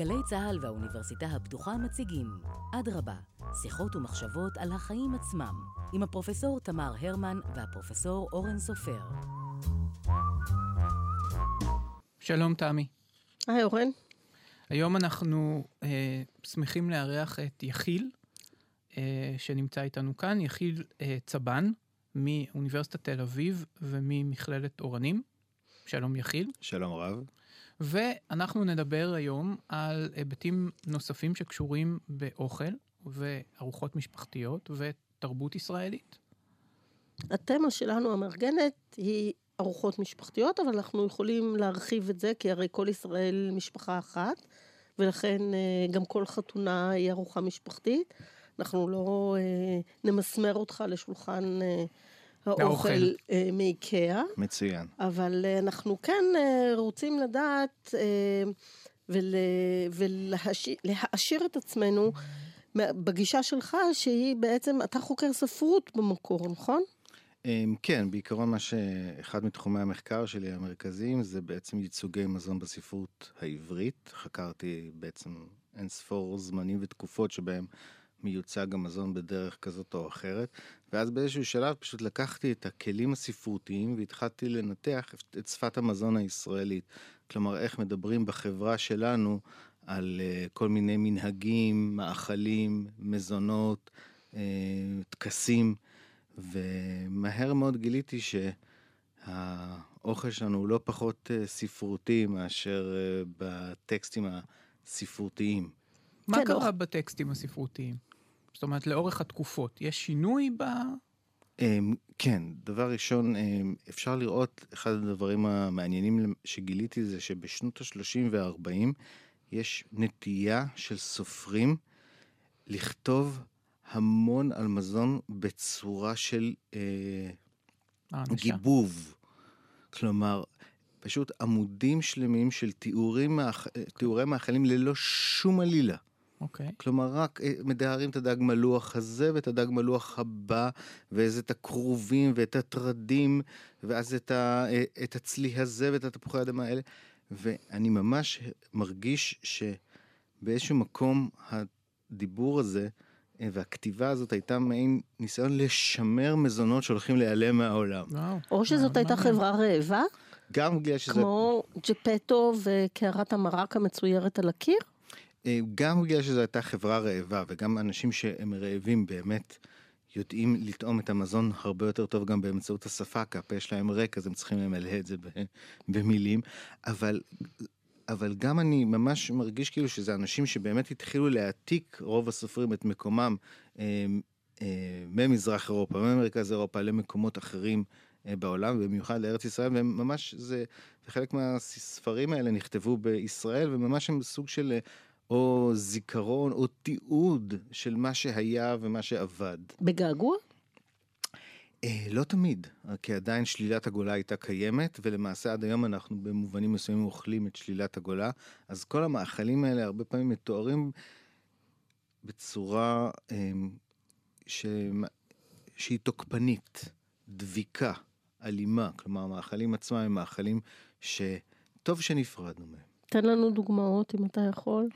גלי צה"ל והאוניברסיטה הפתוחה מציגים אדרבה, שיחות ומחשבות על החיים עצמם, עם הפרופסור תמר הרמן והפרופסור אורן סופר. שלום תמי. היי אורן. היום אנחנו אה, שמחים לארח את יחיל, אה, שנמצא איתנו כאן, יחיל אה, צבן מאוניברסיטת תל אביב וממכללת אורנים. שלום יחיל. שלום רב. ואנחנו נדבר היום על היבטים נוספים שקשורים באוכל וארוחות משפחתיות ותרבות ישראלית. התמה שלנו המארגנת היא ארוחות משפחתיות, אבל אנחנו יכולים להרחיב את זה, כי הרי כל ישראל משפחה אחת, ולכן אה, גם כל חתונה היא ארוחה משפחתית. אנחנו לא אה, נמסמר אותך לשולחן אה, האוכל מאיקאה. מצוין. אבל אנחנו כן רוצים לדעת ולהעשיר את עצמנו בגישה שלך, שהיא בעצם, אתה חוקר ספרות במקור, נכון? אמ, כן, בעיקרון מה שאחד מתחומי המחקר שלי המרכזיים זה בעצם ייצוגי מזון בספרות העברית. חקרתי בעצם אין ספור זמנים ותקופות שבהם מיוצג המזון בדרך כזאת או אחרת, ואז באיזשהו שלב פשוט לקחתי את הכלים הספרותיים והתחלתי לנתח את שפת המזון הישראלית. כלומר, איך מדברים בחברה שלנו על uh, כל מיני מנהגים, מאכלים, מזונות, uh, טקסים. ומהר מאוד גיליתי שהאוכל שלנו הוא לא פחות אה, ספרותי מאשר אה, בטקסטים הספרותיים. מה כן, קרה לא. בטקסטים הספרותיים? זאת אומרת, לאורך התקופות, יש שינוי ב... אמ, כן, דבר ראשון, אמ, אפשר לראות, אחד הדברים המעניינים שגיליתי זה שבשנות ה-30 וה-40 יש נטייה של סופרים לכתוב המון על מזון בצורה של אה, גיבוב. כלומר, פשוט עמודים שלמים של תיאורים. תיאורי מאכלים ללא שום עלילה. אוקיי. Okay. כלומר, רק אה, מתארים את הדג מלוח הזה ואת הדג מלוח הבא, ואז את הכרובים ואת הטרדים, ואז את, ה... אה, את הצלי הזה ואת התפוחי האדמה האלה. ואני ממש מרגיש שבאיזשהו מקום הדיבור הזה, והכתיבה הזאת הייתה מעין ניסיון לשמר מזונות שהולכים להיעלם מהעולם. או שזאת הייתה חברה רעבה? גם בגלל שזה... כמו ג'פטו וקערת המרק המצוירת על הקיר? אה, גם בגלל שזו הייתה חברה רעבה, וגם אנשים שהם רעבים באמת יודעים לטעום את המזון הרבה יותר טוב גם באמצעות השפה, כי הפה שלהם ריק, אז הם צריכים למלא את זה במילים, אבל אבל גם אני ממש מרגיש כאילו שזה אנשים שבאמת התחילו להעתיק רוב הסופרים את מקומם אה, אה, ממזרח אירופה, ממרכז אירופה למקומות אחרים אה, בעולם, במיוחד לארץ ישראל, וממש זה, וחלק מהספרים האלה נכתבו בישראל, וממש הם סוג של או זיכרון או תיעוד של מה שהיה ומה שעבד. בגעגוע? אה, לא תמיד, כי עדיין שלילת הגולה הייתה קיימת, ולמעשה עד היום אנחנו במובנים מסוימים אוכלים את שלילת הגולה, אז כל המאכלים האלה הרבה פעמים מתוארים בצורה אה, ש... שהיא תוקפנית, דביקה, אלימה, כלומר המאכלים עצמם הם מאכלים שטוב שנפרדנו מהם. תן לנו דוגמאות אם אתה יכול.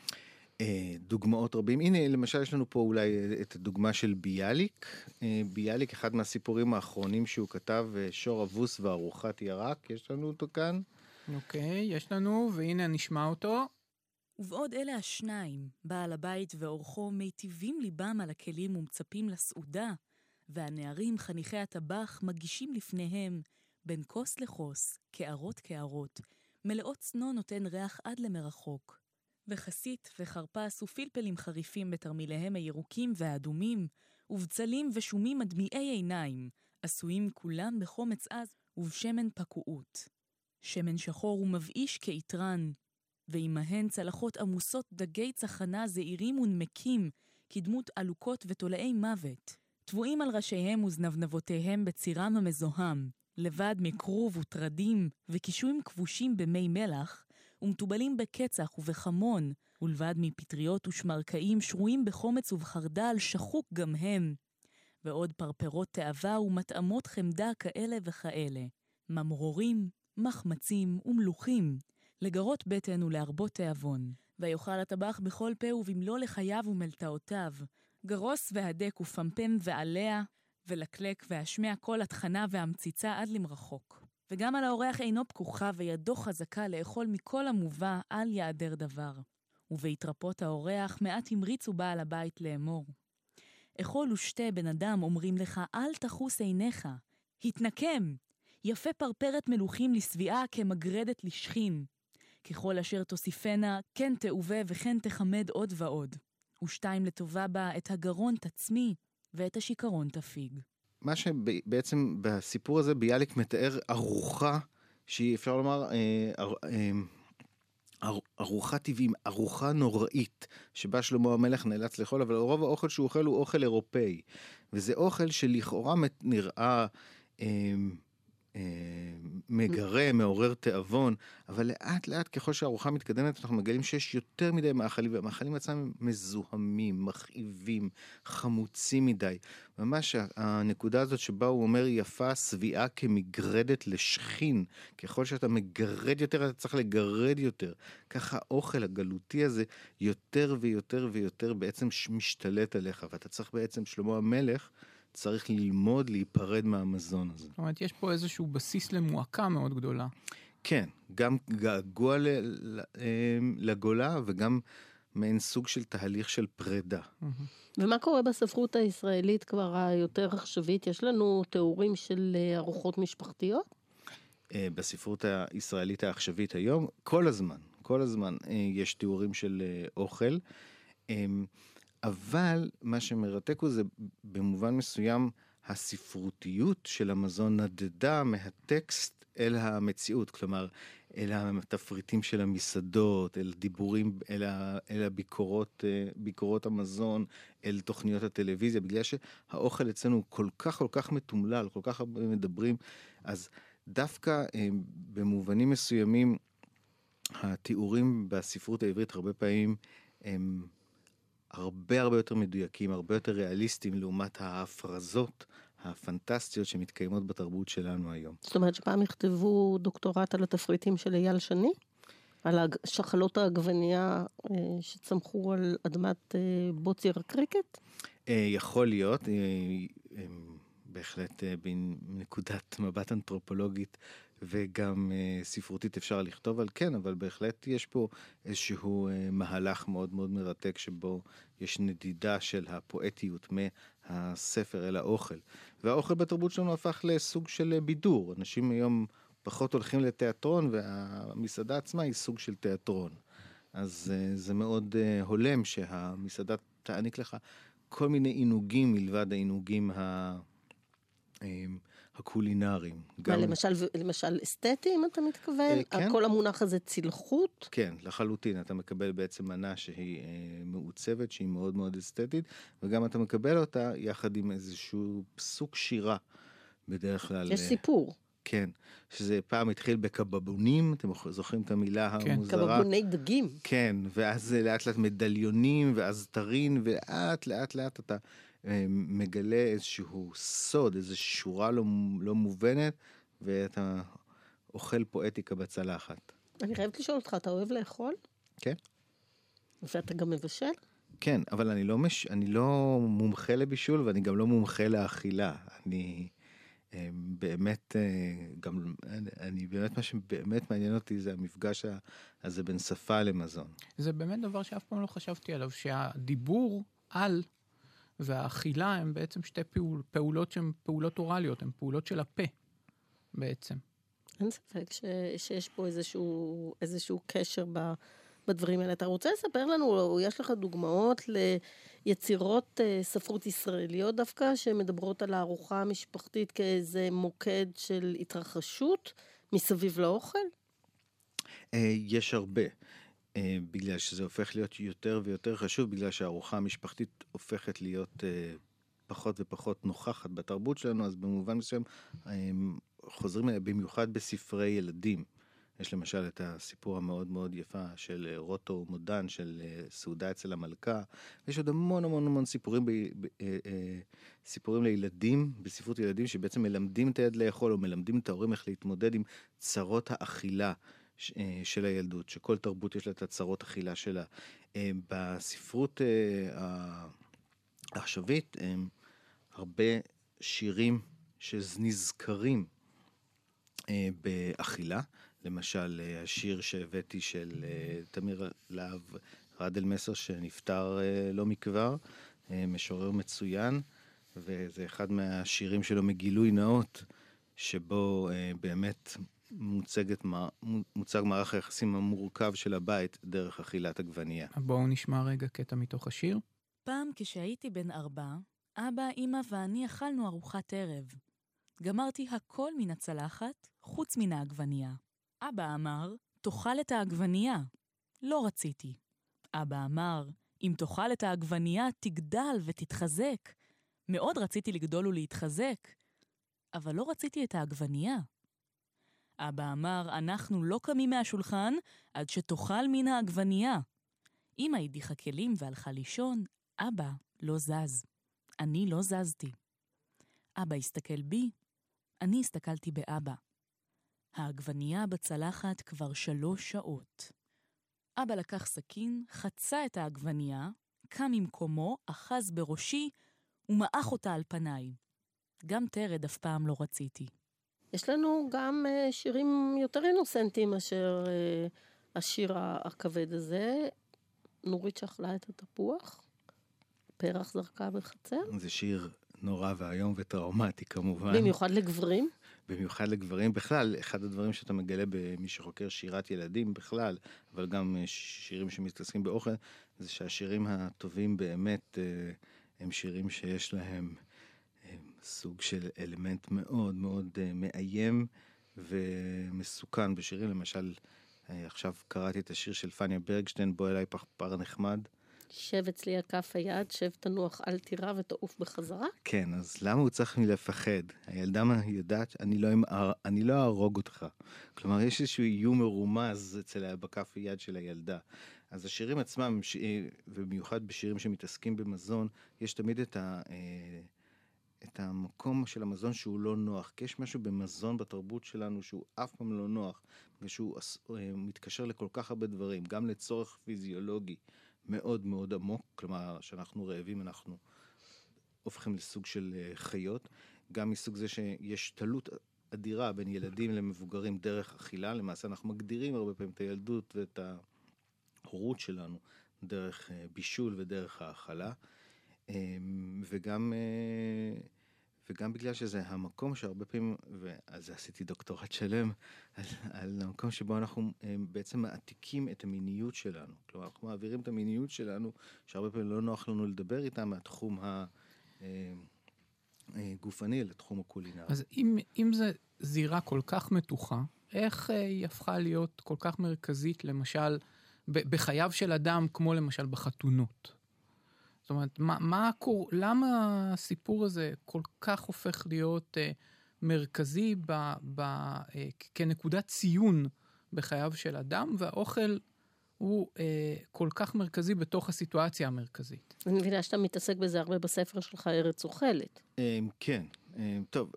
אה, דוגמאות רבים. הנה, למשל יש לנו פה אולי את הדוגמה של ביאליק. אה, ביאליק, אחד מהסיפורים האחרונים שהוא כתב, אה, שור אבוס וארוחת ירק, יש לנו אותו כאן. אוקיי, יש לנו, והנה נשמע אותו. ובעוד אלה השניים, בעל הבית ואורחו מיטיבים ליבם על הכלים ומצפים לסעודה, והנערים חניכי הטבח מגישים לפניהם, בין כוס לכוס, קערות קערות, מלאות צנוע נותן ריח עד למרחוק. וחסית וחרפס ופלפלים חריפים בתרמיליהם הירוקים והאדומים, ובצלים ושומים מדמיעי עיניים, עשויים כולם בחומץ עז ובשמן פקועות. שמן שחור ומבאיש כעטרן, ועמהן צלחות עמוסות דגי צחנה זעירים ונמקים, כדמות עלוקות ותולעי מוות, טבועים על ראשיהם וזנבנבותיהם בצירם המזוהם, לבד מכרוב וטרדים וקישואים כבושים במי מלח, ומתובלים בקצח ובחמון, ולבד מפטריות ושמרקעים שרויים בחומץ ובחרדל שחוק גם הם, ועוד פרפרות תאווה ומטעמות חמדה כאלה וכאלה, ממרורים, מחמצים ומלוכים, לגרות בטן ולהרבות תיאבון. ויאכל הטבח בכל פה ובמלוא לחייו ומלטעותיו. גרוס והדק ופמפם ועליה, ולקלק והשמע כל התחנה והמציצה עד למרחוק. וגם על האורח אינו פקוחה וידו חזקה לאכול מכל המובא, אל יעדר דבר. ובהתרפות האורח מעט המריצו בעל הבית לאמור. אכול ושתה בן אדם אומרים לך, אל תחוס עיניך. התנקם! יפה פרפרת מלוכים לשביעה כמגרדת לשכין. ככל אשר תוסיפנה, כן תעובה וכן תחמד עוד ועוד. ושתיים לטובה בה, את הגרון תצמי, ואת השיכרון תפיג. מה שבעצם בסיפור הזה ביאליק מתאר ארוחה שהיא אפשר לומר אה, אה, ארוחה טבעיים, ארוחה נוראית שבה שלמה המלך נאלץ לאכול, אבל רוב האוכל שהוא אוכל הוא אוכל אירופאי. וזה אוכל שלכאורה נראה אה, מגרה, מעורר תיאבון, אבל לאט לאט ככל שהארוחה מתקדמת אנחנו מגלים שיש יותר מדי מאכלים, והמאכלים עצמם מזוהמים, מכאיבים, חמוצים מדי. ממש הנקודה הזאת שבה הוא אומר יפה שביעה כמגרדת לשכין, ככל שאתה מגרד יותר אתה צריך לגרד יותר. ככה האוכל הגלותי הזה יותר ויותר ויותר בעצם משתלט עליך, ואתה צריך בעצם, שלמה המלך, צריך ללמוד להיפרד מהמזון הזה. זאת אומרת, יש פה איזשהו בסיס למועקה מאוד גדולה. כן, גם געגוע אמ, לגולה וגם מעין סוג של תהליך של פרידה. ומה קורה בספרות הישראלית כבר היותר עכשווית? יש לנו תיאורים של אה, ארוחות משפחתיות? אה, בספרות הישראלית העכשווית היום, כל הזמן, כל הזמן אה, יש תיאורים של אוכל. אבל מה שמרתק הוא זה במובן מסוים הספרותיות של המזון נדדה מהטקסט אל המציאות, כלומר אל התפריטים של המסעדות, אל דיבורים, אל, ה, אל הביקורות, אה, ביקורות המזון, אל תוכניות הטלוויזיה, בגלל שהאוכל אצלנו כל כך כל כך מתומלל, כל כך הרבה מדברים, אז דווקא אה, במובנים מסוימים התיאורים בספרות העברית הרבה פעמים הם הרבה הרבה יותר מדויקים, הרבה יותר ריאליסטיים לעומת ההפרזות הפנטסטיות שמתקיימות בתרבות שלנו היום. זאת אומרת שפעם יכתבו דוקטורט על התפריטים של אייל שני? על שחלות העגבנייה אה, שצמחו על אדמת אה, בוץ ירק קריקט? אה, יכול להיות, בהחלט בנקודת מבט אנתרופולוגית וגם uh, ספרותית אפשר לכתוב על כן, אבל בהחלט יש פה איזשהו uh, מהלך מאוד מאוד מרתק שבו יש נדידה של הפואטיות מהספר אל האוכל. והאוכל בתרבות שלנו הפך לסוג של בידור. אנשים היום פחות הולכים לתיאטרון והמסעדה עצמה היא סוג של תיאטרון. אז uh, זה מאוד הולם שהמסעדה תעניק לך כל מיני עינוגים מלבד העינוגים ה... הקולינריים. מה, למשל, למשל אסתטיים אתה מתכוון? אה, כן. כל המונח הזה צלחות? כן, לחלוטין. אתה מקבל בעצם מנה שהיא אה, מעוצבת, שהיא מאוד מאוד אסתטית, וגם אתה מקבל אותה יחד עם איזשהו פסוק שירה, בדרך כלל. יש אה, סיפור. כן, שזה פעם התחיל בקבבונים, אתם זוכרים את המילה כן. המוזרה? קבבוני דגים. כן, ואז לאט לאט מדליונים, ואז טרין, ולאט לאט לאט אתה מגלה איזשהו סוד, איזו שורה לא, לא מובנת, ואתה אוכל פואטיקה בצלחת. אני חייבת לשאול אותך, אתה אוהב לאכול? כן. ואתה גם מבשל? כן, אבל אני לא, מש... אני לא מומחה לבישול ואני גם לא מומחה לאכילה. אני אה, באמת, אה, גם, אני, אני באמת, מה שבאמת מעניין אותי זה המפגש הזה בין שפה למזון. זה באמת דבר שאף פעם לא חשבתי עליו, שהדיבור על והאכילה הם בעצם שתי פעול, פעולות שהן פעולות אוראליות, הן פעולות של הפה בעצם. אין ספק ש, שיש פה איזשהו, איזשהו קשר ב, בדברים האלה. אתה רוצה לספר לנו, או יש לך דוגמאות ליצירות אה, ספרות ישראליות דווקא, שמדברות על הארוחה המשפחתית כאיזה מוקד של התרחשות מסביב לאוכל? אה, יש הרבה. אה, בגלל שזה הופך להיות יותר ויותר חשוב, בגלל שהארוחה המשפחתית הופכת להיות אה, פחות ופחות נוכחת בתרבות שלנו, אז במובן מסוים אה, חוזרים אליה במיוחד בספרי ילדים. יש למשל את הסיפור המאוד מאוד יפה של רוטו מודן, של סעודה אצל המלכה. יש עוד המון המון המון סיפורים, ב, ב, סיפורים לילדים, בספרות ילדים, שבעצם מלמדים את היד לאכול, או מלמדים את ההורים איך להתמודד עם צרות האכילה של הילדות, שכל תרבות יש לה את הצרות אכילה שלה. בספרות העכשווית, הרבה שירים שנזכרים באכילה. למשל, השיר שהבאתי של תמיר להב רד אל מסר שנפטר לא מכבר, משורר מצוין, וזה אחד מהשירים שלו מגילוי נאות, שבו באמת מוצגת, מוצג מערך היחסים המורכב של הבית דרך אכילת עגבנייה. בואו נשמע רגע קטע מתוך השיר. פעם כשהייתי בן ארבע, אבא, אמא ואני אכלנו ארוחת ערב. גמרתי הכל מן הצלחת, חוץ מן העגבנייה. אבא אמר, תאכל את העגבנייה. לא רציתי. אבא אמר, אם תאכל את העגבנייה, תגדל ותתחזק. מאוד רציתי לגדול ולהתחזק, אבל לא רציתי את העגבנייה. אבא אמר, אנחנו לא קמים מהשולחן עד שתאכל מן העגבנייה. אמא הדיחה כלים והלכה לישון, אבא לא זז. אני לא זזתי. אבא הסתכל בי, אני הסתכלתי באבא. העגבנייה בצלחת כבר שלוש שעות. אבא לקח סכין, חצה את העגבנייה, קם ממקומו, אחז בראשי ומעך אותה על פניי. גם תרד אף פעם לא רציתי. יש לנו גם uh, שירים יותר אינוסנטיים מאשר uh, השיר הכבד הזה. נורית שאכלה את התפוח, פרח זרקה בחצר. זה שיר נורא ואיום וטראומטי כמובן. במיוחד לגברים. במיוחד לגברים בכלל, אחד הדברים שאתה מגלה במי שחוקר שירת ילדים בכלל, אבל גם אה, שירים שמתעסקים באוכל, זה שהשירים הטובים באמת הם שירים שיש להם סוג של אלמנט מאוד מאוד uh, מאיים ומסוכן בשירים. למשל, uh, עכשיו קראתי את השיר של פניה ברגשטיין, בוא אליי פרפר נחמד. שב אצלי על כף היד, שב תנוח, אל תירא ותעוף בחזרה? כן, אז למה הוא צריך לפחד? הילדה יודעת, אני לא, אני לא אהרוג אותך. כלומר, יש איזשהו איום מרומז אצל בכף היד של הילדה. אז השירים עצמם, ובמיוחד בשירים שמתעסקים במזון, יש תמיד את ה... את המקום של המזון שהוא לא נוח. כי יש משהו במזון בתרבות שלנו שהוא אף פעם לא נוח, בגלל שהוא אה, מתקשר לכל כך הרבה דברים, גם לצורך פיזיולוגי מאוד מאוד עמוק, כלומר, כשאנחנו רעבים אנחנו הופכים לסוג של אה, חיות, גם מסוג זה שיש תלות אדירה בין ילדים למבוגרים דרך אכילה, למעשה אנחנו מגדירים הרבה פעמים את הילדות ואת ההורות שלנו דרך אה, בישול ודרך האכלה. אמ, וגם, אה, וגם בגלל שזה המקום שהרבה פעמים, ועל זה עשיתי דוקטורט שלם, על, המקום שבו אנחנו אה, בעצם מעתיקים את המיניות שלנו. כלומר, אנחנו מעבירים את המיניות שלנו, שהרבה פעמים לא נוח לנו לדבר איתה מהתחום הגופני אה, לתחום הקולינרי. אז אם, אם זה זירה כל כך מתוחה, איך היא הפכה להיות כל כך מרכזית, למשל, בחייו של אדם, כמו למשל בחתונות? זאת אומרת, מה, מה קור... למה הסיפור הזה כל כך הופך להיות uh, מרכזי ב, ב, uh, כנקודת ציון בחייו של אדם, והאוכל הוא uh, כל כך מרכזי בתוך הסיטואציה המרכזית. אני מבינה שאתה מתעסק בזה הרבה בספר שלך, ארץ אוכלת. כן. טוב,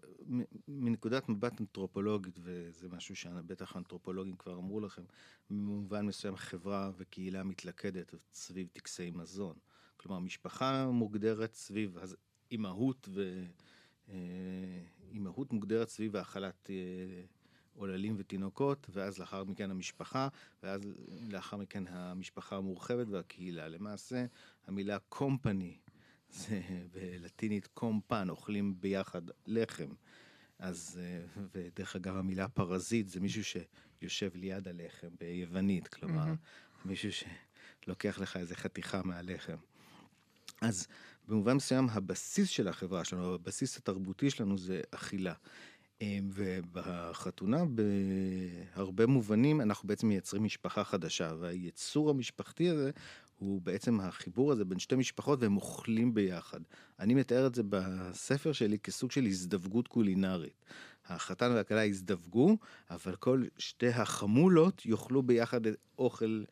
מנקודת מבט אנתרופולוגית, וזה משהו שבטח האנתרופולוגים כבר אמרו לכם, במובן מסוים חברה וקהילה מתלכדת סביב טקסי מזון. כלומר, משפחה מוגדרת סביב אימהות ו... אה, אימהות מוגדרת סביב האכלת אה, עוללים ותינוקות, ואז לאחר מכן המשפחה, ואז לאחר מכן המשפחה המורחבת והקהילה. למעשה, המילה קומפני, זה בלטינית קומפן, אוכלים ביחד לחם. אז, אה, ודרך אגב, המילה פרזיט זה מישהו שיושב ליד הלחם ביוונית, כלומר, mm-hmm. מישהו שלוקח לך איזה חתיכה מהלחם. אז במובן מסוים הבסיס של החברה שלנו, הבסיס התרבותי שלנו זה אכילה. אמ, ובחתונה בהרבה מובנים אנחנו בעצם מייצרים משפחה חדשה והיצור המשפחתי הזה הוא בעצם החיבור הזה בין שתי משפחות והם אוכלים ביחד. אני מתאר את זה בספר שלי כסוג של הזדווגות קולינרית. החתן והכלה יזדווגו, אבל כל שתי החמולות יאכלו ביחד אוכל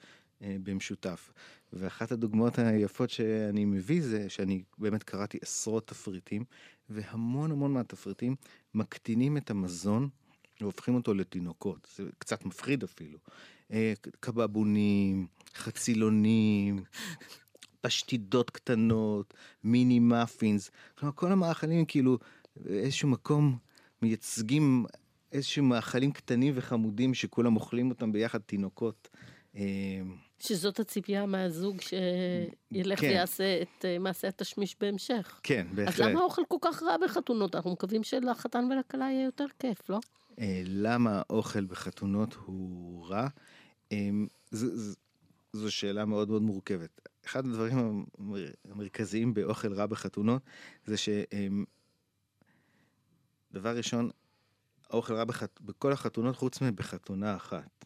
אה, במשותף. ואחת הדוגמאות היפות שאני מביא זה שאני באמת קראתי עשרות תפריטים, והמון המון מהתפריטים מקטינים את המזון והופכים אותו לתינוקות, זה קצת מפחיד אפילו. אה, קבבונים, חצילונים, פשטידות קטנות, מיני מאפינס, כלומר כל המאכלים כאילו באיזשהו מקום מייצגים איזשהו מאכלים קטנים וחמודים שכולם אוכלים אותם ביחד, תינוקות. שזאת הציפייה מהזוג שילך כן. ויעשה את אה, מעשה התשמיש בהמשך. כן, אז בהחלט. למה האוכל כל כך רע בחתונות? אנחנו מקווים שלחתן ולכלה יהיה יותר כיף, לא? אה, למה האוכל בחתונות הוא רע? אה, ז- ז- זו שאלה מאוד מאוד מורכבת. אחד הדברים המר- המרכזיים באוכל רע בחתונות זה ש... אה, דבר ראשון, האוכל רע בחת... בכל החתונות חוץ מבחתונה אחת,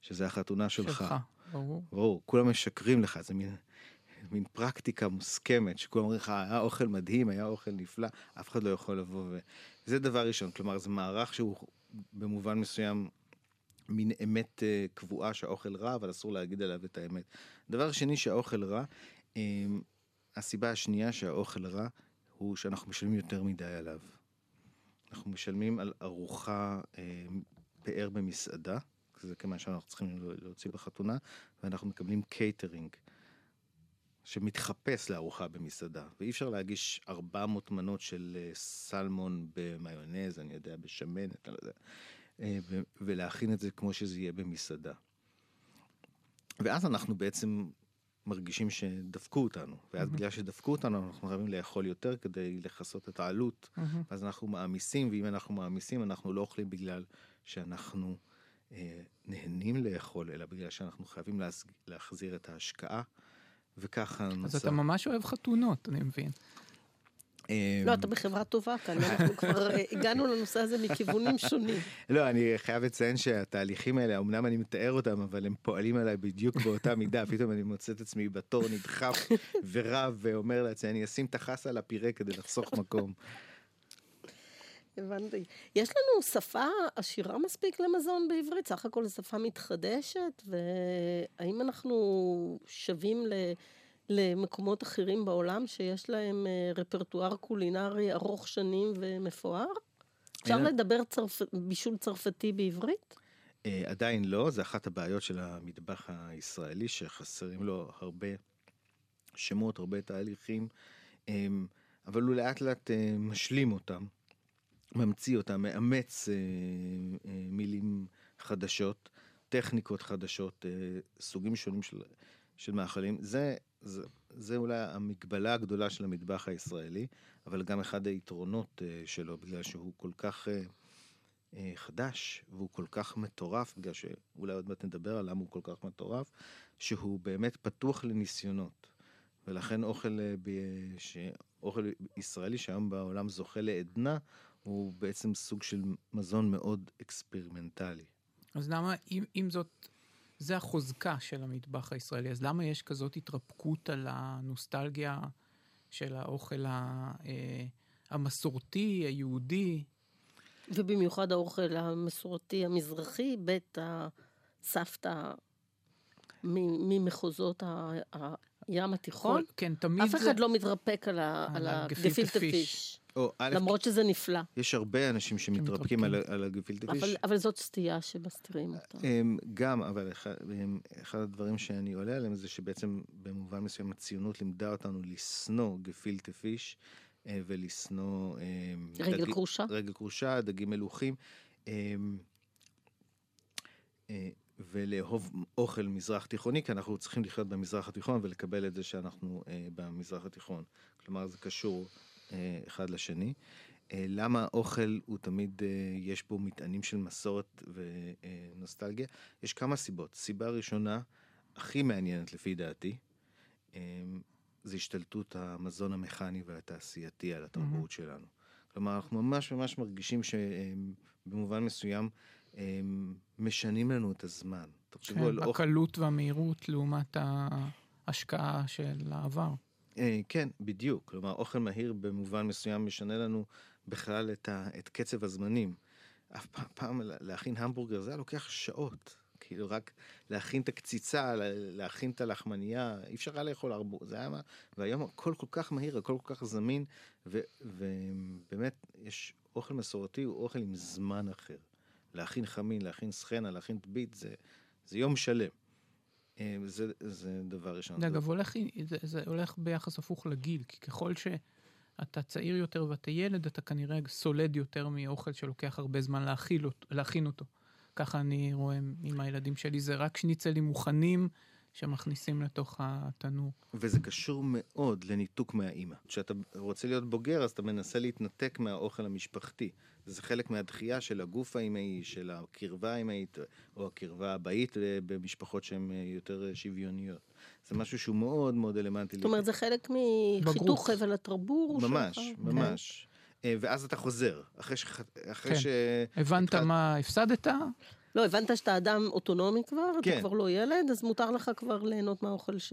שזה החתונה שלך. שלך, ברור. ברור, כולם משקרים לך, זה מין, מין פרקטיקה מוסכמת, שכולם אומרים לך, היה אוכל מדהים, היה אוכל נפלא, אף אחד לא יכול לבוא ו... זה דבר ראשון, כלומר, זה מערך שהוא במובן מסוים מין אמת אה, קבועה שהאוכל רע, אבל אסור להגיד עליו את האמת. דבר שני, שהאוכל רע, אה, הסיבה השנייה שהאוכל רע, הוא שאנחנו משלמים יותר מדי עליו. אנחנו משלמים על ארוחה אה, פאר במסעדה, זה כמה שאנחנו צריכים להוציא בחתונה, ואנחנו מקבלים קייטרינג, שמתחפש לארוחה במסעדה. ואי אפשר להגיש 400 מנות של אה, סלמון במיונז, אני יודע, בשמנת, אני לא יודע, אה, ולהכין את זה כמו שזה יהיה במסעדה. ואז אנחנו בעצם מרגישים שדפקו אותנו, ואז בגלל שדפקו אותנו אנחנו חייבים לאכול יותר כדי לכסות את העלות, מהמם. אז אנחנו מעמיסים, ואם אנחנו מעמיסים אנחנו לא אוכלים בגלל שאנחנו נהנים לאכול, אלא בגלל שאנחנו חייבים. להחזיר את ההשקעה, וככה אז נוצר. אתה ממש אוהב חתונות, אני מבין. אה, לא, אתה בחברה טובה כאן, אנחנו כבר אה, הגענו לנושא הזה מכיוונים שונים. לא, אני חייב לציין שהתהליכים האלה, אמנם אני מתאר אותם, אבל הם פועלים עליי בדיוק באותה מידה. פתאום אני מוצא את עצמי בתור נדחף ורב, ואומר לעצמי, אני אשים את החסה על הפירה כדי לחסוך מקום. הבנתי. יש לנו שפה עשירה מספיק למזון בעברית? סך הכל זו שפה מתחדשת, והאם אנחנו שווים ל... למקומות אחרים בעולם שיש להם אה, רפרטואר קולינרי ארוך שנים ומפואר? אפשר לדבר צרפ... בישול צרפתי בעברית? אה, עדיין לא, זה אחת הבעיות של המטבח הישראלי, שחסרים לו הרבה שמות, הרבה תהליכים, אה, אבל הוא לאט לאט אה, משלים אותם, ממציא אותם, מאמץ אה, אה, מילים חדשות, טכניקות חדשות, אה, סוגים שונים של, של מאכלים. זה, זה, זה אולי המגבלה הגדולה של המטבח הישראלי, אבל גם אחד היתרונות שלו, בגלל שהוא כל כך... חדש, והוא כל כך מטורף, בגלל שאולי עוד מעט נדבר על למה הוא כל כך מטורף, שהוא באמת פתוח לניסיונות. ולכן אוכל, ב... ש... אוכל ישראלי שהיום בעולם זוכה לעדנה, הוא בעצם סוג של מזון מאוד אקספרימנטלי. אז למה, אם, אם זאת, זה החוזקה של המטבח הישראלי, אז למה יש כזאת התרפקות על הנוסטלגיה של האוכל ה, אה, המסורתי, היהודי? ובמיוחד האוכל המסורתי המזרחי, בית הסבתא ממחוזות ה- הים התיכון. כן, תמיד אף זה... אחד לא מתרפק על על הגפילטע פיש. למרות שזה נפלא. יש הרבה אנשים שמתרפקים על, על הגפילטע פיש. אבל, אבל זאת סטייה שמסתירים אותה. אמ, גם, אבל אחד, אמ, אחד הדברים שאני עולה עליהם זה שבעצם במובן מסוים הציונות לימדה אותנו לשנוא גפילטע פיש אה, ולשנוא... אמ, רגל כרושה? רגל כרושה, דגים מלוכים. אה, ולאהוב אוכל מזרח תיכוני, כי אנחנו צריכים לחיות במזרח התיכון ולקבל את זה שאנחנו אה, במזרח התיכון. כלומר, זה קשור אחד לשני. אה, למה האוכל הוא תמיד, אה, יש בו מטענים של מסורת ונוסטלגיה? יש כמה סיבות. סיבה ראשונה, הכי מעניינת לפי דעתי, אה, זה השתלטות המזון המכני והתעשייתי על התרבות שלנו. כלומר, אנחנו ממש ממש מרגישים שבמובן מסוים אה, משנים לנו את הזמן. תחשבו על כן, אוכל... הקלות והמהירות לעומת ההשקעה של העבר. אה, כן, בדיוק. כלומר, אוכל מהיר במובן מסוים משנה לנו בכלל את, ה, את קצב הזמנים. אף פעם, פעם לה- להכין המבורגר זה היה לוקח שעות. כאילו רק להכין את הקציצה, לה- להכין את הלחמנייה, אי אפשר היה לאכול הרבה, זה היה מה... והיום הכל כל כך מהיר, הכל כל כך זמין, ו, ובאמת יש אוכל מסורתי, הוא אוכל עם זמן אחר. להכין חמין, להכין סחנה, להכין טבית, זה, זה יום שלם. אה, זה, זה דבר ראשון. אגב, הולך, זה, זה הולך ביחס הפוך לגיל, כי ככל שאתה צעיר יותר ואתה ילד, אתה כנראה סולד יותר מאוכל שלוקח הרבה זמן להכין אותו. ככה אני רואה עם הילדים שלי, זה רק שניצלים מוכנים. שמכניסים לתוך התנור. וזה קשור מאוד לניתוק מהאימא. כשאתה רוצה להיות בוגר, אז אתה מנסה להתנתק מהאוכל המשפחתי. זה חלק מהדחייה של הגוף האימהי, של הקרבה האימהית, או הקרבה הבאית במשפחות שהן יותר שוויוניות. זה משהו שהוא מאוד מאוד אלמנטי. זאת אומרת, זה חלק מחיתוך חבל הטרבור ממש, שלך. ממש, ממש. כן. ואז אתה חוזר, אחרי ש... אחרי כן. ש... הבנת מה הפסדת? לא, הבנת שאתה אדם אוטונומי כבר, כן. אתה כבר לא ילד, אז מותר לך כבר ליהנות מהאוכל ש...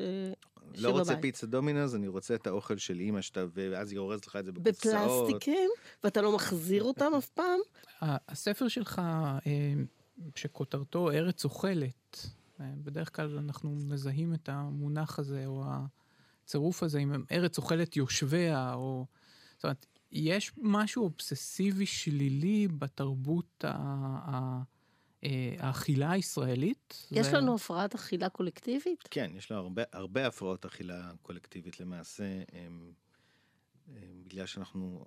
לא שבבית. רוצה פיצה דומינוס, אני רוצה את האוכל של אימא שאתה, ואז היא אורזת לך את זה בקופסאות. בפלסטיקים, ואתה לא מחזיר אותם אף פעם? הספר שלך, אה, שכותרתו ארץ אוכלת, אה, בדרך כלל אנחנו מזהים את המונח הזה, או הצירוף הזה עם ארץ אוכלת יושביה, או... זאת אומרת, יש משהו אובססיבי שלילי בתרבות ה... אה, האכילה הישראלית. יש זה... לנו הפרעת אכילה קולקטיבית? כן, יש לנו הרבה, הרבה הפרעות אכילה קולקטיבית למעשה, הם, הם, בגלל שאנחנו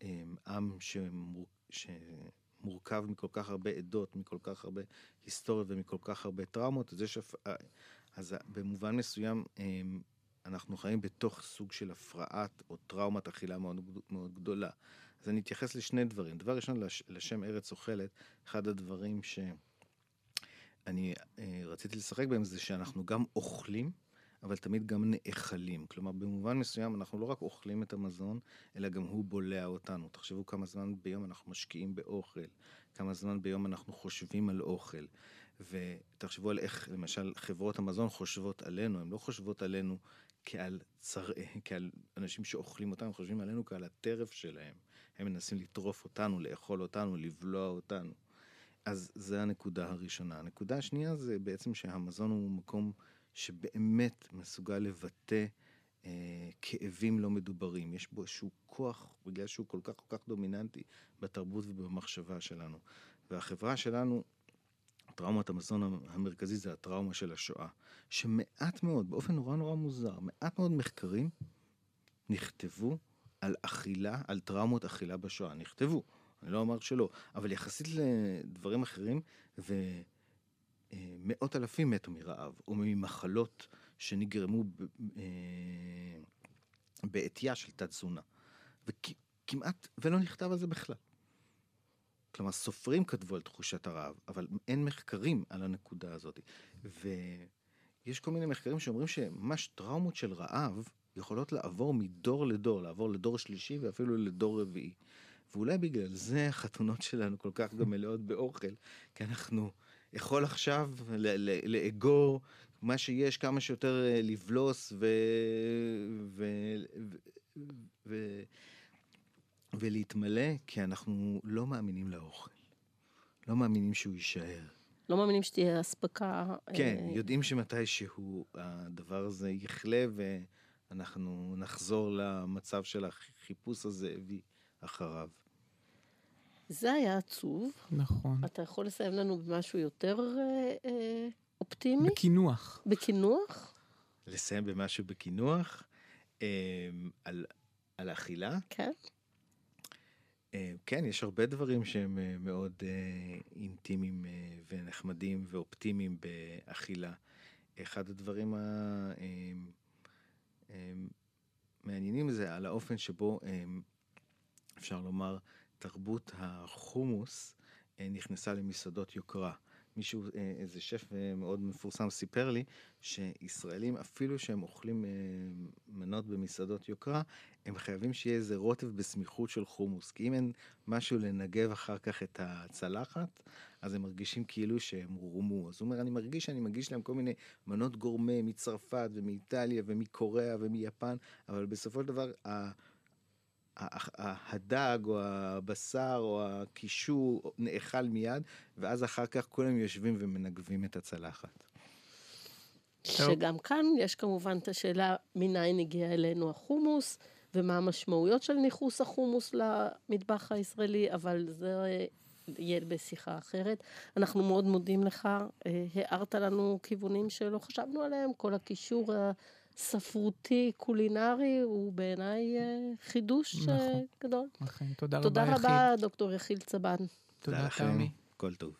הם, עם שמור, שמורכב מכל כך הרבה עדות, מכל כך הרבה היסטוריה ומכל כך הרבה טראומות, אז, יש, אז במובן מסוים הם, אנחנו חיים בתוך סוג של הפרעת או טראומת אכילה מאוד, מאוד גדולה. אז אני אתייחס לשני דברים. דבר ראשון, לש, לשם ארץ אוכלת, אחד הדברים שאני אה, רציתי לשחק בהם זה שאנחנו גם אוכלים, אבל תמיד גם נאכלים. כלומר, במובן מסוים אנחנו לא רק אוכלים את המזון, אלא גם הוא בולע אותנו. תחשבו כמה זמן ביום אנחנו משקיעים באוכל, כמה זמן ביום אנחנו חושבים על אוכל. ותחשבו על איך למשל חברות המזון חושבות עלינו, הן לא חושבות עלינו כעל, צר... כעל אנשים שאוכלים אותנו, חושבים עלינו כעל הטרף שלהם. הם מנסים לטרוף אותנו, לאכול אותנו, לבלוע אותנו. אז זו הנקודה הראשונה. הנקודה השנייה זה בעצם שהמזון הוא מקום שבאמת מסוגל לבטא אה, כאבים לא מדוברים. יש בו איזשהו כוח, בגלל שהוא כל כך כל כך דומיננטי בתרבות ובמחשבה שלנו. והחברה שלנו, טראומת המזון המרכזי זה הטראומה של השואה. שמעט מאוד, באופן נורא נורא מוזר, מעט מאוד מחקרים נכתבו על אכילה, על טראומות אכילה בשואה. נכתבו, אני לא אומר שלא, אבל יחסית לדברים אחרים, ומאות אלפים מתו מרעב, או ממחלות שנגרמו אה, בעטייה של תת-תזונה. וכמעט ולא נכתב על זה בכלל. כלומר, סופרים כתבו על תחושת הרעב, אבל אין מחקרים על הנקודה הזאת. ויש כל מיני מחקרים שאומרים שממש טראומות של רעב יכולות לעבור מדור לדור, לעבור לדור שלישי ואפילו לדור רביעי. ואולי בגלל זה החתונות שלנו כל כך גם מלאות באוכל, כי אנחנו יכול עכשיו לאגור מה שיש, כמה שיותר אה, לבלוס ו... ו... ו... ו... ולהתמלא, כי אנחנו לא מאמינים לאוכל. לא מאמינים שהוא יישאר. לא מאמינים שתהיה אספקה. כן, אה... יודעים שמתישהו הדבר הזה יכלה ו... אנחנו נחזור למצב של החיפוש הזאבי אחריו. זה היה עצוב. נכון. אתה יכול לסיים לנו במשהו יותר אה, אה, אופטימי? בקינוח. בקינוח? לסיים במשהו בקינוח? אה, על, על אכילה? כן. אה, כן, יש הרבה דברים שהם אה, מאוד אה, אינטימיים אה, ונחמדים ואופטימיים באכילה. אחד הדברים ה... אה, מעניינים זה על האופן שבו אמ, אפשר לומר תרבות החומוס אה, נכנסה למסעדות יוקרה. מישהו, אה, איזה שף אה, מאוד מפורסם סיפר לי שישראלים אפילו שהם אוכלים מנות במסעדות יוקרה, הם חייבים שיהיה איזה רוטב בסמיכות של חומוס. כי אם אין משהו לנגב אחר כך את הצלחת, אז הם מרגישים כאילו שהם רומו. אז הוא אומר, אני מרגיש שאני מגיש להם כל מיני מנות גורמה מצרפת ומאיטליה ומקוריאה ומיפן, אבל בסופו של דבר, הדג או הבשר או הקישור נאכל מיד, ואז אחר כך כולם יושבים ומנגבים את הצלחת. שגם כאן יש כמובן את השאלה מניין הגיע אלינו החומוס, ומה המשמעויות של ניכוס החומוס למטבח הישראלי, אבל זה יהיה בשיחה אחרת. אנחנו מאוד מודים לך, אה, הארת לנו כיוונים שלא חשבנו עליהם, כל הקישור הספרותי, קולינרי, הוא בעיניי אה, חידוש נכון. אה, גדול. אכן, תודה רבה, תודה יחיד. רבה, דוקטור יחיל צבן. תודה, לכם, תמי. כל טוב.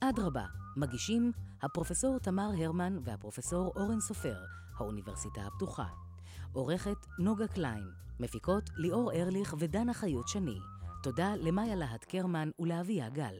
אדרבה, מגישים הפרופסור תמר הרמן והפרופסור אורן סופר, האוניברסיטה הפתוחה. עורכת נוגה קליין, מפיקות ליאור ארליך ודנה חיות שני. תודה למאיה להט קרמן ולאביה גל.